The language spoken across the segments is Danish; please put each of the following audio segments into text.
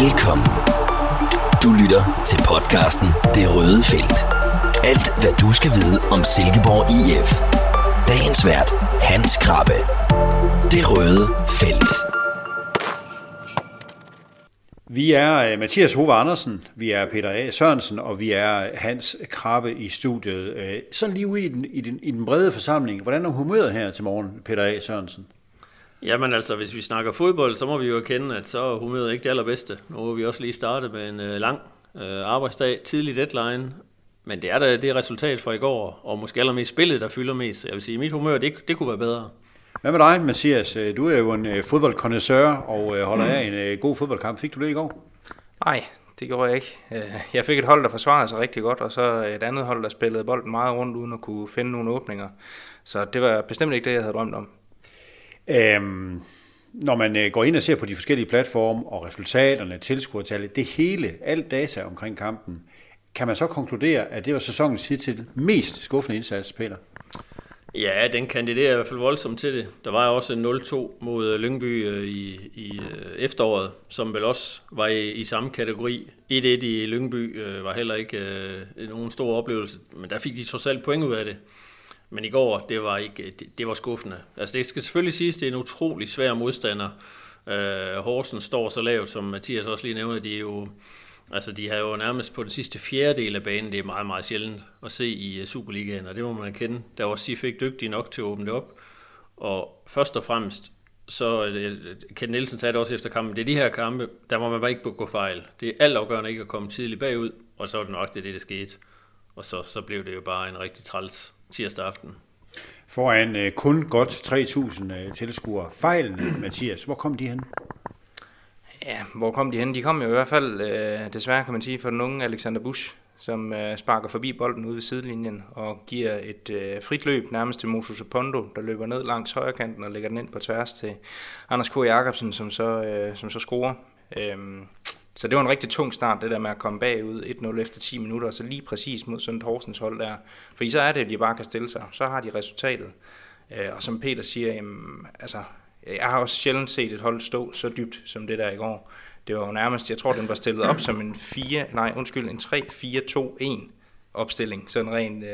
Velkommen. Du lytter til podcasten Det Røde Felt. Alt, hvad du skal vide om Silkeborg IF. Dagens vært, Hans Krabbe. Det Røde Felt. Vi er øh, Mathias Hove Andersen, vi er Peter A. Sørensen, og vi er Hans Krabbe i studiet. Øh, sådan lige ude i den, i, den, i den brede forsamling. Hvordan er humøret her til morgen, Peter A. Sørensen? Jamen altså, hvis vi snakker fodbold, så må vi jo erkende, at så er humøret ikke det allerbedste. Nu har vi også lige startet med en uh, lang uh, arbejdsdag, tidlig deadline, men det er da det resultat fra i går, og måske allermest spillet, der fylder mest. Jeg vil sige, mit humør, det, det kunne være bedre. Hvad med dig, Mathias? Du er jo en uh, fodboldkondensør og uh, holder af en uh, god fodboldkamp. Fik du det i går? Nej, det gjorde jeg ikke. Jeg fik et hold, der forsvarede sig rigtig godt, og så et andet hold, der spillede bolden meget rundt, uden at kunne finde nogle åbninger. Så det var bestemt ikke det, jeg havde drømt om. Øhm, når man øh, går ind og ser på de forskellige platforme og resultaterne, tilskuertallet, det hele, alt data omkring kampen, kan man så konkludere, at det var sæsonens hidtil mest skuffende indsats, Peter? Ja, den kandiderer i hvert fald voldsomt til det. Der var også en 0-2 mod øh, Lyngby øh, i, i efteråret, som vel også var i, i samme kategori. 1-1 i Lyngby øh, var heller ikke øh, nogen stor oplevelse, men der fik de trods alt point ud af det. Men i går, det var, ikke, det, det var skuffende. Altså det skal selvfølgelig siges, det er en utrolig svær modstander. Øh, Horsen står så lavt, som Mathias også lige nævnte, de er jo, altså de har jo nærmest på den sidste fjerdedel af banen, det er meget, meget sjældent at se i øh, Superligaen, og det må man kende. Der var Sif ikke dygtig nok til at åbne det op. Og først og fremmest, så øh, Ken Nielsen sagde det også efter kampen, det er de her kampe, der må man bare ikke gå fejl. Det er altafgørende ikke at komme tidligt bagud, og så er det nok det, det der skete. Og så, så blev det jo bare en rigtig træls tirsdag aften. Foran øh, kun godt 3.000 øh, tilskuere. Fejlene, Mathias, hvor kom de hen? Ja, hvor kom de hen? De kom jo i hvert fald, øh, desværre kan man sige, for den unge Alexander Busch, som øh, sparker forbi bolden ude ved sidelinjen og giver et øh, frit løb nærmest til Moses Apondo, der løber ned langs højrekanten og lægger den ind på tværs til Anders K. Jacobsen, som så, øh, som så scorer. Øh, så det var en rigtig tung start, det der med at komme bagud 1-0 efter 10 minutter, og så lige præcis mod sådan et Horsens hold der. Fordi så er det, at de bare kan stille sig. Så har de resultatet. Øh, og som Peter siger, jamen, altså, jeg har også sjældent set et hold stå så dybt som det der i går. Det var jo nærmest, jeg tror, den var stillet op som en 4, nej, undskyld, en 3-4-2-1 opstilling, sådan rent øh,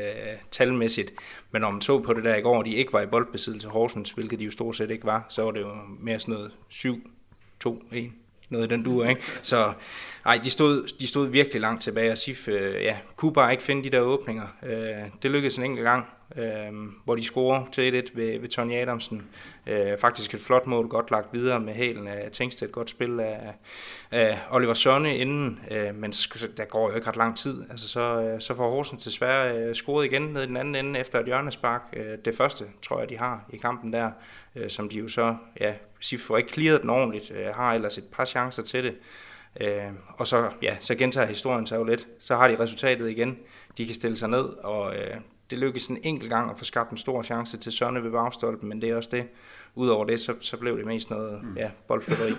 talmæssigt. Men når man så på det der i går, de ikke var i boldbesiddelse Horsens, hvilket de jo stort set ikke var, så var det jo mere sådan noget 7-2-1 noget den duer, ikke? Så ej, de stod, de stod virkelig langt tilbage, og Sif øh, ja, kunne bare ikke finde de der åbninger. Øh, det lykkedes en enkelt gang, øh, hvor de scorer til 1-1 ved, ved Tony Adamsen. Øh, faktisk et flot mål, godt lagt videre med hælen af Tengsted, godt spil af, af Oliver Sonne inden, øh, men der går jo ikke ret lang tid. Altså, så, øh, så får Horsens desværre øh, scoret igen ned i den anden ende efter et hjørnespark. Øh, det første, tror jeg, de har i kampen der, øh, som de jo så, ja, Sif får ikke clearet den ordentligt, øh, har ellers et par chancer til det. Øh, og så, ja, så gentager historien sig jo lidt. Så har de resultatet igen. De kan stille sig ned, og øh, det lykkes en enkelt gang at få skabt en stor chance til Sønne ved bagstolpen, men det er også det. Udover det, så, så blev det mest noget ja, boldflytteri.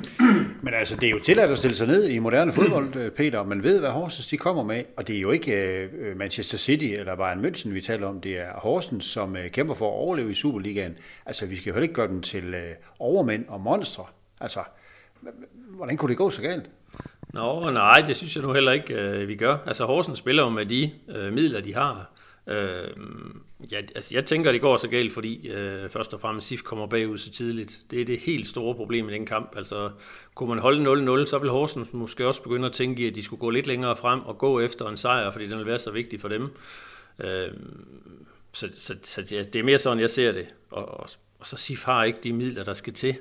Men altså, det er jo tilladt at stille sig ned i moderne fodbold, øh, Peter. Man ved, hvad Horsens de kommer med, og det er jo ikke uh, Manchester City eller Bayern München, vi taler om. Det er Horsens, som uh, kæmper for at overleve i Superligaen. Altså, vi skal jo heller ikke gøre dem til uh, overmænd og monstre. Altså, hvordan kunne det gå så galt? Nå, nej, det synes jeg nu heller ikke, vi gør. Altså, Horsens spiller jo med de midler, de har. Øh, ja, altså jeg tænker, det går så galt, fordi øh, først og fremmest SIF kommer bagud så tidligt. Det er det helt store problem i den kamp. Altså, kunne man holde 0-0, så vil Horsens måske også begynde at tænke i, at de skulle gå lidt længere frem og gå efter en sejr, fordi den vil være så vigtig for dem. Øh, så så, så ja, det er mere sådan, jeg ser det. Og, og, og så SIF har ikke de midler, der skal til.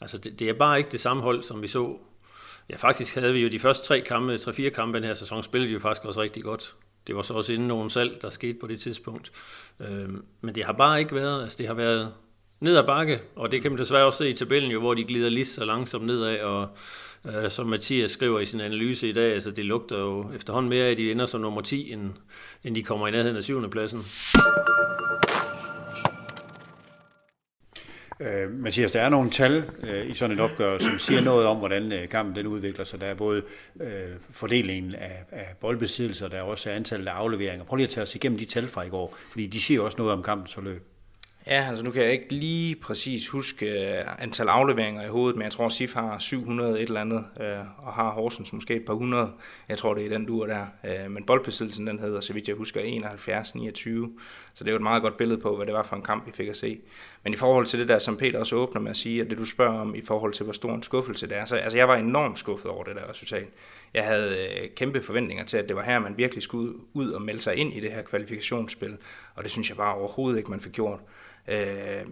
Altså, det, det er bare ikke det samme hold, som vi så Ja, faktisk havde vi jo de første tre kampe, tre-fire kampe den her sæson, spillede de jo faktisk også rigtig godt. Det var så også inden nogen salg, der skete på det tidspunkt. Øh, men det har bare ikke været, altså det har været ned ad bakke, og det kan man desværre også se i tabellen jo, hvor de glider lige så langsomt nedad, og øh, som Mathias skriver i sin analyse i dag, altså det lugter jo efterhånden mere, at de ender som nummer 10, end, end de kommer i nærheden af syvende pladsen. Øh, Mathias, der er nogle tal øh, i sådan et opgør, som siger noget om, hvordan øh, kampen den udvikler sig. Der er både øh, fordelingen af, af boldbesiddelser, der er også antallet af afleveringer. Prøv lige at tage os igennem de tal fra i går, fordi de siger også noget om kampens forløb. Ja, altså nu kan jeg ikke lige præcis huske uh, antal afleveringer i hovedet, men jeg tror, SIF har 700 et eller andet, uh, og har Horsens måske et par hundrede. Jeg tror, det er den dur der. Uh, men boldbesiddelsen, den hedder, så vidt jeg husker, 71-29. Så det er jo et meget godt billede på, hvad det var for en kamp, vi fik at se. Men i forhold til det der, som Peter også åbner med at sige, at det du spørger om i forhold til, hvor stor en skuffelse det er, så altså, jeg var enormt skuffet over det der resultat. Jeg havde øh, kæmpe forventninger til, at det var her, man virkelig skulle ud og melde sig ind i det her kvalifikationsspil, og det synes jeg bare overhovedet ikke, man fik gjort. Øh,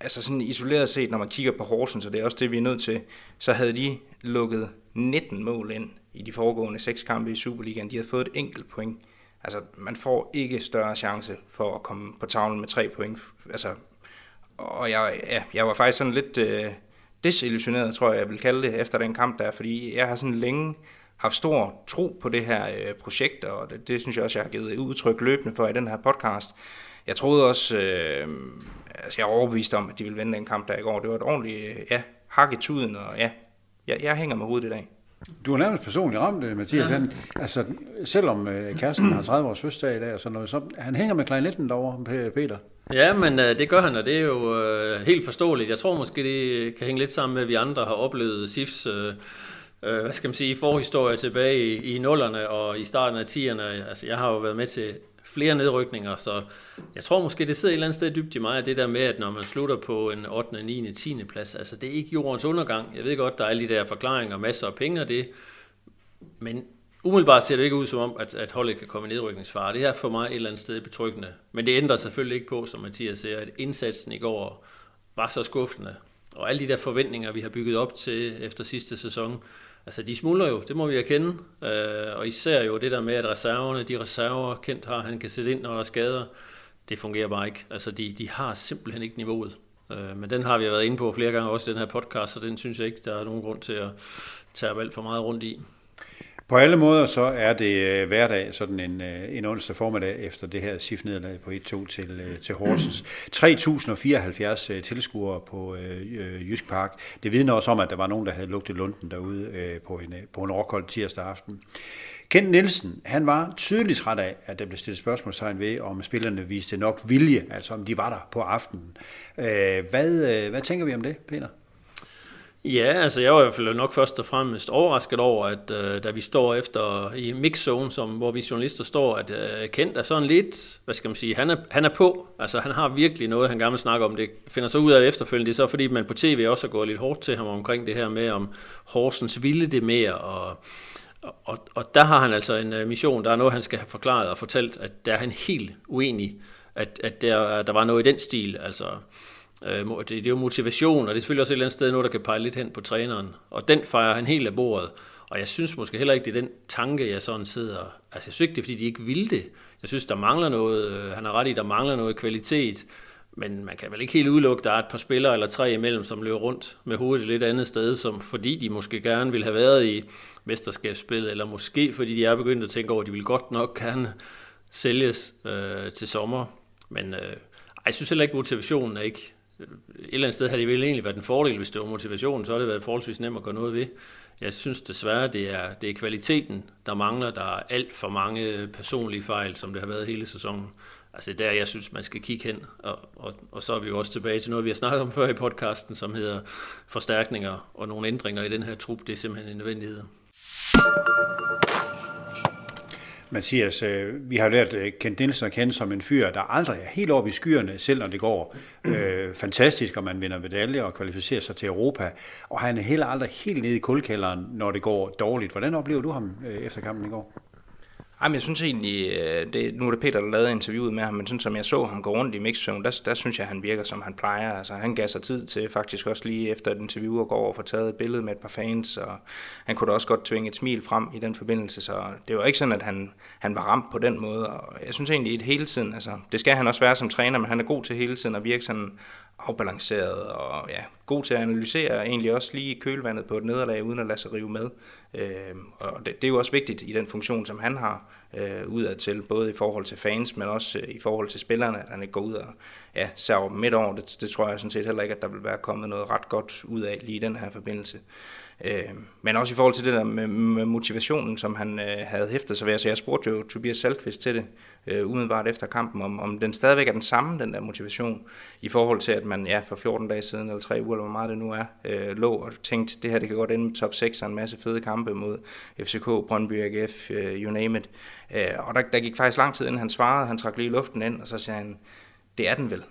altså sådan isoleret set, når man kigger på Horsens, så det er også det, vi er nødt til, så havde de lukket 19 mål ind i de foregående seks kampe i Superligaen. De havde fået et enkelt point. Altså, man får ikke større chance for at komme på tavlen med tre point. Altså, og jeg, ja, jeg var faktisk sådan lidt øh, desillusioneret, tror jeg, jeg vil kalde det, efter den kamp der, fordi jeg har sådan længe haft stor tro på det her øh, projekt, og det, det synes jeg også, jeg har givet udtryk løbende for i den her podcast jeg troede også, øh, altså jeg er overbevist om, at de ville vinde den kamp der i går. Det var et ordentligt, øh, ja, hak i tuden, og ja, jeg, jeg hænger med hovedet i dag. Du har nærmest personligt ramt det, Mathias. Ja. Han, altså, selvom øh, Kersten har 30 års fødselsdag i dag, og sådan noget, så han hænger med klarinetten derovre, Peter. Ja, men øh, det gør han, og det er jo øh, helt forståeligt. Jeg tror måske, det kan hænge lidt sammen med, at vi andre har oplevet SIFs øh, øh, hvad skal man sige, forhistorie tilbage i, i nullerne og i starten af 10'erne. Altså, jeg har jo været med til flere nedrykninger, så jeg tror måske, det sidder et eller andet sted dybt i mig, det der med, at når man slutter på en 8., 9., 10. plads, altså det er ikke jordens undergang. Jeg ved godt, der er alle de der forklaringer, masser af penge og det, men umiddelbart ser det ikke ud som om, at, at holdet kan komme i nedrykningsfare. Det er for mig et eller andet sted betryggende. Men det ændrer selvfølgelig ikke på, som Mathias siger, at indsatsen i går var så skuffende. Og alle de der forventninger, vi har bygget op til efter sidste sæson, Altså, de smuldrer jo, det må vi erkende. Øh, og især jo det der med, at reserverne, de reserver, Kent har, han kan sætte ind, når der er skader, det fungerer bare ikke. Altså, de, de har simpelthen ikke niveauet. Øh, men den har vi været inde på flere gange også i den her podcast, så den synes jeg ikke, der er nogen grund til at tage alt for meget rundt i. På alle måder så er det øh, hverdag, sådan en, øh, en onsdag formiddag efter det her SIF-nederlag på 1-2 til, øh, til Horsens. 3.074 tilskuere på øh, Jysk Park. Det vidner også om, at der var nogen, der havde lugtet lunden derude øh, på en, på en råkold tirsdag aften. Kent Nielsen, han var tydeligt træt af, at der blev stillet spørgsmålstegn ved, om spillerne viste nok vilje, altså om de var der på aftenen. Øh, hvad, øh, hvad tænker vi om det, Peter? Ja, altså jeg var i hvert fald nok først og fremmest overrasket over, at øh, da vi står efter i mixzone, som, hvor vi journalister står, at øh, Kent er sådan lidt, hvad skal man sige, han er, han er på. Altså han har virkelig noget, han gerne vil snakke om. Det finder så ud af efterfølgende. Det er så fordi, man på tv også har gået lidt hårdt til ham omkring det her med, om Horsens ville det mere, og og, og der har han altså en øh, mission, der er noget, han skal have forklaret og fortalt, at der er han helt uenig, at, at der, der var noget i den stil, altså Øh, det, det er jo motivation, og det er selvfølgelig også et eller andet sted noget, der kan pege lidt hen på træneren. Og den fejrer han helt af bordet. Og jeg synes måske heller ikke, det er den tanke, jeg sådan sidder... Altså, jeg synes ikke, det er, fordi de ikke vil det. Jeg synes, der mangler noget... Øh, han har ret i, der mangler noget kvalitet. Men man kan vel ikke helt udelukke, der er et par spillere eller tre imellem, som løber rundt med hovedet et lidt andet sted, som fordi de måske gerne vil have været i mesterskabsspillet, eller måske fordi de er begyndt at tænke over, at de vil godt nok gerne sælges øh, til sommer. Men øh, jeg synes heller ikke, motivationen er ikke et eller andet sted har det vel egentlig været en fordel, hvis det var motivationen, så har det været forholdsvis nemt at gøre noget ved. Jeg synes desværre, det er, det er kvaliteten, der mangler. Der er alt for mange personlige fejl, som det har været hele sæsonen. Altså det er der, jeg synes, man skal kigge hen. Og, og, og så er vi jo også tilbage til noget, vi har snakket om før i podcasten, som hedder forstærkninger og nogle ændringer i den her trup. Det er simpelthen en nødvendighed. Mathias, øh, vi har lært øh, Kent Nielsen at kende som en fyr, der aldrig er helt oppe i skyerne, selv når det går øh, fantastisk, og man vinder medaljer og kvalificerer sig til Europa. Og han er heller aldrig helt nede i kuldkælderen, når det går dårligt. Hvordan oplever du ham øh, efter kampen i går? Jamen, jeg synes egentlig, øh, det, nu er det Peter, der lavede interviewet med ham, men sådan som jeg så ham gå rundt i mixzone, der, der synes jeg, han virker, som han plejer. Altså, han gav sig tid til faktisk også lige efter et interview at gå over og få taget et billede med et par fans, og han kunne da også godt tvinge et smil frem i den forbindelse, så det var ikke sådan, at han, han var ramt på den måde, og jeg synes egentlig, at hele tiden, altså, det skal han også være som træner, men han er god til hele tiden at virke sådan afbalanceret og ja, god til at analysere egentlig også lige kølvandet på et nederlag, uden at lade sig rive med. Øh, og det, det er jo også vigtigt i den funktion, som han har øh, udadtil, både i forhold til fans, men også øh, i forhold til spillerne, at han ikke går ud og ja, ser midt over. Det, det tror jeg sådan set heller ikke, at der vil være kommet noget ret godt ud af lige i den her forbindelse. Øh, men også i forhold til det der med, med motivationen, som han øh, havde hæftet sig ved. Så jeg spurgte jo Tobias Salkvist til det, øh, umiddelbart efter kampen, om, om den stadigvæk er den samme, den der motivation, i forhold til, at man ja, for 14 dage siden, eller 3 uger, eller hvor meget det nu er, øh, lå og tænkte, det her det kan godt ende med top 6 og en masse fede kampe mod FCK, Brøndby, AGF, øh, you name it. Øh, og der, der gik faktisk lang tid, inden han svarede, han trak lige luften ind, og så sagde han, det er den vel.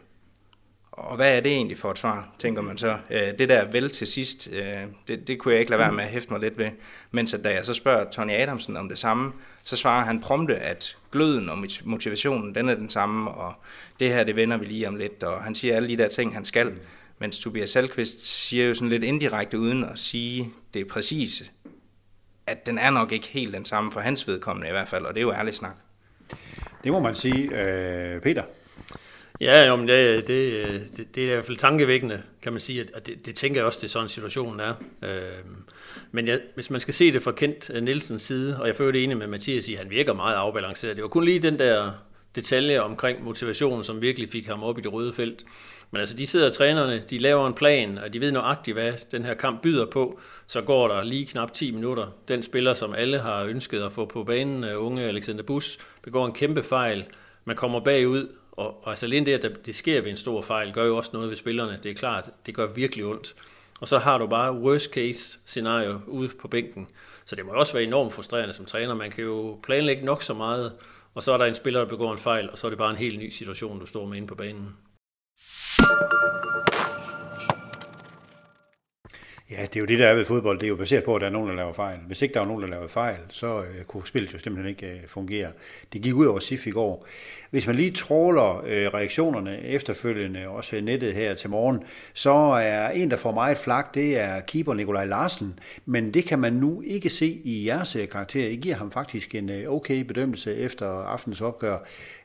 Og hvad er det egentlig for et svar, tænker man så. Øh, det der vel til sidst, øh, det, det kunne jeg ikke lade være med at hæfte mig lidt ved. Mens at da jeg så spørger Tony Adamsen om det samme, så svarer han prompte, at gløden og motivationen, den er den samme, og det her, det vender vi lige om lidt, og han siger alle de der ting, han skal. Mens Tobias Salkvist siger jo sådan lidt indirekte, uden at sige det præcise, at den er nok ikke helt den samme for hans vedkommende i hvert fald, og det er jo ærligt snak. Det må man sige. Øh, Peter? Ja, jo, men det, det, det, det er i hvert fald tankevækkende, kan man sige, og det, det tænker jeg også, det er sådan situationen er. Øh, men jeg, hvis man skal se det fra Kent øh, Nielsens side, og jeg føler det enig med Mathias i, at han virker meget afbalanceret. Det var kun lige den der detalje omkring motivationen, som virkelig fik ham op i det røde felt. Men altså, de sidder trænerne, de laver en plan, og de ved nøjagtigt, hvad den her kamp byder på. Så går der lige knap 10 minutter. Den spiller, som alle har ønsket at få på banen, øh, unge Alexander Bus, begår en kæmpe fejl. Man kommer bagud, og, og altså alene det, at det sker ved en stor fejl, gør jo også noget ved spillerne. Det er klart, det gør virkelig ondt. Og så har du bare worst case scenario ude på bænken. Så det må også være enormt frustrerende som træner. Man kan jo planlægge nok så meget, og så er der en spiller, der begår en fejl, og så er det bare en helt ny situation, du står med inde på banen. Ja, det er jo det, der er ved fodbold. Det er jo baseret på, at der er nogen, der laver fejl. Hvis ikke der var nogen, der laver fejl, så øh, kunne spillet jo simpelthen ikke øh, fungere. Det gik ud over SIF i går. Hvis man lige tråler øh, reaktionerne efterfølgende, også nettet her til morgen, så er en, der får meget flak, det er keeper Nikolaj Larsen. Men det kan man nu ikke se i jeres øh, karakter. I giver ham faktisk en øh, okay bedømmelse efter aftens opgør.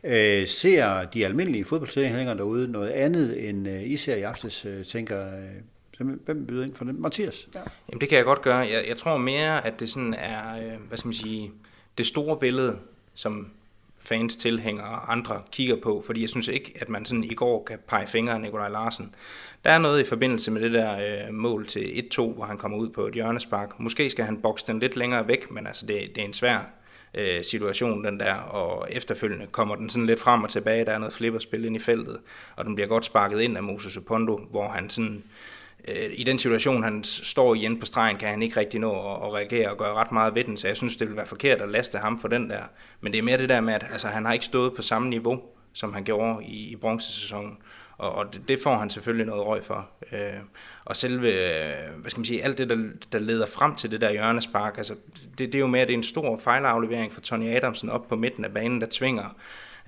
Øh, ser de almindelige fodboldtilhængere derude noget andet, end øh, I ser i aftes, øh, tænker øh, Hvem byder ind for det? Mathias? Ja. Jamen det kan jeg godt gøre. Jeg, jeg tror mere, at det sådan er, øh, hvad skal man sige, det store billede, som fans, tilhængere og andre kigger på, fordi jeg synes ikke, at man sådan i går kan pege fingre af Nikolaj Larsen. Der er noget i forbindelse med det der øh, mål til 1-2, hvor han kommer ud på et hjørnespark. Måske skal han bokse den lidt længere væk, men altså det, det er en svær øh, situation, den der, og efterfølgende kommer den sådan lidt frem og tilbage, der er noget flipperspil ind i feltet, og den bliver godt sparket ind af Moses Opondo, hvor han sådan Øh, Øh, i den situation, han står igen på stregen, kan han ikke rigtig nå at, at reagere og gøre ret meget ved den, så jeg synes, det vil være forkert at laste ham for den der. Men det er mere det der med, at altså, han har ikke stået på samme niveau, som han gjorde i, i bronzesæsonen. Og, og det, det får han selvfølgelig noget røg for. Øh, og selve, øh, hvad skal man sige, alt det, der, der leder frem til det der hjørnespark, altså, det, det er jo mere, det er en stor fejlaflevering for Tony Adamsen op på midten af banen, der tvinger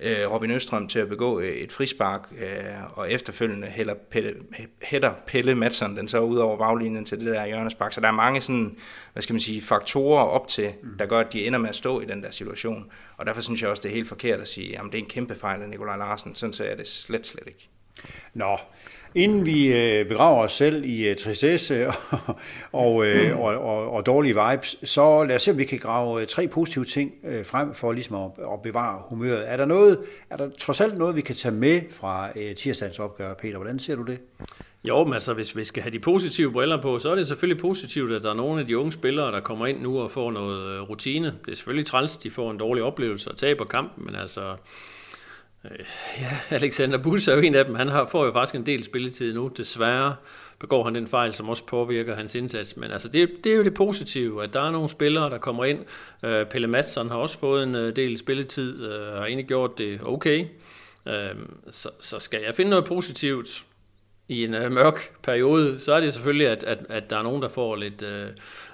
øh, Robin Østrøm til at begå øh, et frispark, øh, og efterfølgende hælder Pelle, hætter Pelle Madsen den så ud over baglinjen til det der hjørnespark. Så der er mange sådan, hvad skal man sige, faktorer op til, mm. der gør, at de ender med at stå i den der situation. Og derfor synes jeg også, det er helt forkert at sige, at det er en kæmpe fejl af Nikolaj Larsen. Sådan ser jeg det slet, slet ikke. Nå, Inden vi øh, begraver os selv i øh, tristesse og, og, øh, og, og, og dårlige vibes, så lad os se, om vi kan grave øh, tre positive ting øh, frem for ligesom at, at bevare humøret. Er der, noget, er der trods alt noget, vi kan tage med fra øh, tirsdagens opgør, Peter? Hvordan ser du det? Jo, men altså, hvis vi skal have de positive briller på, så er det selvfølgelig positivt, at der er nogle af de unge spillere, der kommer ind nu og får noget rutine. Det er selvfølgelig træls, de får en dårlig oplevelse og taber kampen, men altså, Øh, ja, Alexander Bus er jo en af dem. Han har, får jo faktisk en del spilletid nu. Desværre begår han den fejl, som også påvirker hans indsats. Men altså, det, det er jo det positive, at der er nogle spillere, der kommer ind. Øh, Pelle Madsen har også fået en øh, del spilletid, øh, uh, har egentlig gjort det okay. Øh, så, så skal jeg finde noget positivt i en øh, mørk periode, så er det selvfølgelig, at, at, at der er nogen, der får lidt, øh,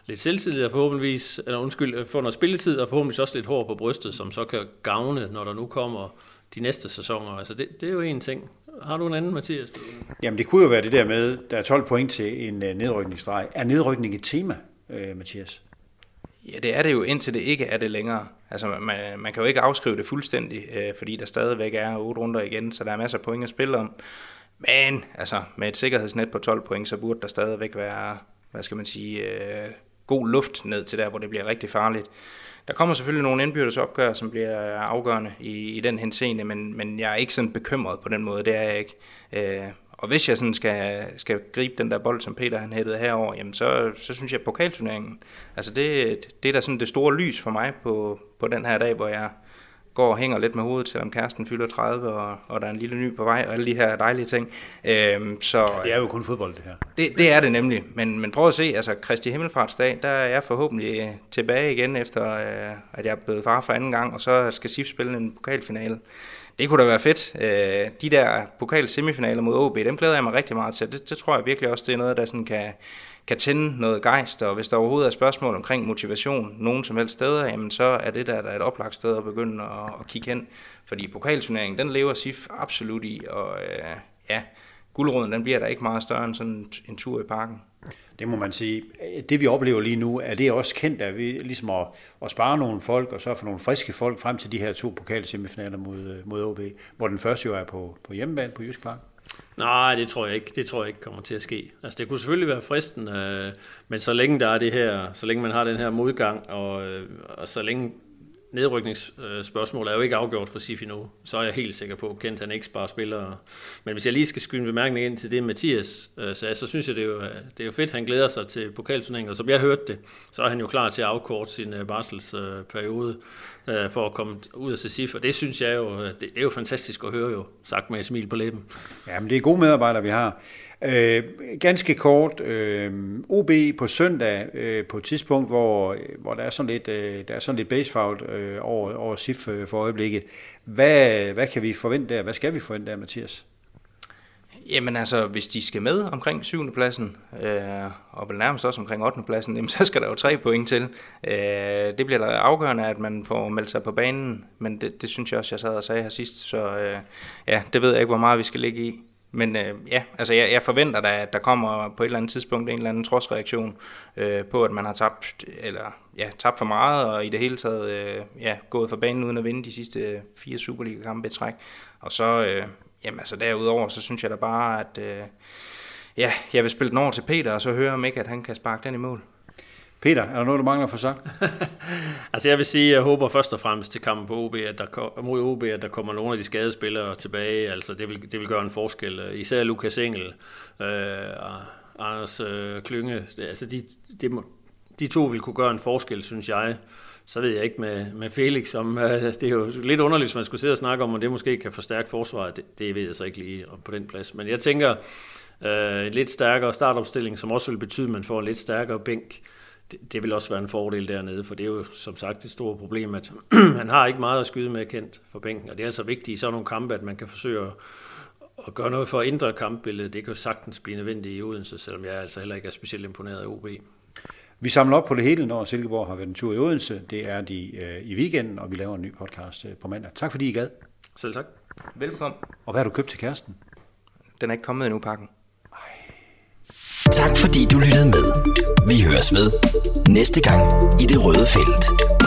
lidt selvtillid og forhåbentligvis, eller undskyld, øh, får noget spilletid og forhåbentlig også lidt hår på brystet, som så kan gavne, når der nu kommer de næste sæsoner. Altså det, det er jo en ting. Har du en anden, Mathias? Jamen det kunne jo være det der med, der er 12 point til en uh, nedrykningsstreg. Er nedrykning et tema, uh, Mathias? Ja, det er det jo, indtil det ikke er det længere. Altså, man, man kan jo ikke afskrive det fuldstændig, øh, fordi der stadigvæk er otte runder igen, så der er masser af point at spille om. Men altså, med et sikkerhedsnet på 12 point, så burde der stadigvæk være, hvad skal man sige, øh, god luft ned til der, hvor det bliver rigtig farligt. Der kommer selvfølgelig nogle indbyrdes opgør, som bliver afgørende i, i den henseende, men, men jeg er ikke sådan bekymret på den måde, det er jeg ikke. Øh, og hvis jeg sådan skal, skal gribe den der bold, som Peter han hættede herover, jamen så, så synes jeg, at pokalturneringen, altså det, det er da sådan det store lys for mig på, på den her dag, hvor jeg går og hænger lidt med hovedet, selvom kæresten fylder 30, og, og der er en lille ny på vej, og alle de her dejlige ting. Øhm, så, ja, det er jo kun fodbold, det her. Det, det er det nemlig, men, men prøv at se, altså Kristi Himmelfartsdag, der er jeg forhåbentlig tilbage igen, efter øh, at jeg er blevet far for anden gang, og så skal SIF spille en pokalfinale. Det kunne da være fedt. Øh, de der pokal semifinaler mod OB, dem glæder jeg mig rigtig meget til. Det, det tror jeg virkelig også, det er noget, der sådan kan, kan tænde noget gejst, og hvis der overhovedet er spørgsmål omkring motivation nogen som helst steder, jamen så er det der, der er et oplagt sted at begynde at, at kigge hen. Fordi pokalturneringen, den lever SIF absolut i, og øh, ja, guldråden, den bliver der ikke meget større end sådan en tur i parken. Det må man sige. Det vi oplever lige nu, er det også kendt, at vi ligesom at, at spare nogle folk, og så få nogle friske folk frem til de her to pokalsemifinaler mod, øh, mod OB, hvor den første jo er på, på hjemmebane på Jysk Park. Nej, det tror jeg ikke. Det tror jeg ikke kommer til at ske. Altså, det kunne selvfølgelig være fristen, øh, men så længe der er det her, så længe man har den her modgang, og, øh, og så længe nedrykningsspørgsmål er jo ikke afgjort for Sifi nu, så er jeg helt sikker på, at Kent han ikke sparer spillere. Men hvis jeg lige skal skyde en bemærkning ind til det, Mathias øh, sagde, så synes jeg, det er, jo, det er jo fedt, han glæder sig til pokalturneringen, og som jeg hørte det, så er han jo klar til at afkorte sin øh, barselsperiode øh, for at komme ud af Sif, og det synes jeg jo, øh, det, det er jo fantastisk at høre jo, sagt med et smil på læben. Ja, men det er gode medarbejdere, vi har. Øh, ganske kort, øh, OB på søndag øh, på et tidspunkt, hvor, øh, hvor der er sådan lidt, øh, der er sådan lidt basefout øh, over, over SIF øh, for øjeblikket. Hvad, hvad kan vi forvente der? Hvad skal vi forvente der, Mathias? Jamen altså, hvis de skal med omkring 7. pladsen, øh, og vel nærmest også omkring 8. pladsen, jamen, så skal der jo tre point til. Øh, det bliver da afgørende, at man får meldt sig på banen, men det, det synes jeg også, jeg sad og sagde her sidst, så øh, ja, det ved jeg ikke, hvor meget vi skal ligge i. Men øh, ja, altså jeg, jeg forventer da, at der kommer på et eller andet tidspunkt en eller anden trodsreaktion øh, på, at man har tabt, eller, ja, tabt for meget, og i det hele taget øh, ja, gået for banen uden at vinde de sidste øh, fire Superliga-kampe i træk. Og så, øh, jamen altså derudover, så synes jeg da bare, at øh, ja, jeg vil spille den over til Peter, og så høre om ikke, at han kan sparke den i mål. Peter, er der noget, du mangler for sagt? altså jeg vil sige, jeg håber først og fremmest til kampen på OB, at der, mod OB, at der kommer nogle af de skadespillere tilbage. Altså det vil, det vil gøre en forskel. Især Lukas Engel øh, og Anders øh, Klynge. Det, altså de, de, de to vil kunne gøre en forskel, synes jeg. Så ved jeg ikke med, med Felix, som øh, det er jo lidt underligt, hvis man skulle sidde og snakke om, om det måske kan forstærke forsvaret. Det, det ved jeg så ikke lige på den plads. Men jeg tænker, øh, en lidt stærkere startopstilling, som også vil betyde, at man får en lidt stærkere bænk det, det vil også være en fordel dernede, for det er jo som sagt et stort problem, at man har ikke meget at skyde med kendt for bænken, og det er altså vigtigt i sådan nogle kampe, at man kan forsøge at, at gøre noget for at ændre kampbilledet. Det kan jo sagtens blive nødvendigt i Odense, selvom jeg altså heller ikke er specielt imponeret af OB. Vi samler op på det hele, når Silkeborg har været en tur i Odense. Det er de øh, i weekenden, og vi laver en ny podcast øh, på mandag. Tak fordi I gad. Selv tak. Velkommen. Og hvad har du købt til kæresten? Den er ikke kommet endnu, pakken. Tak fordi du lyttede med. Vi høres ved næste gang i det røde felt.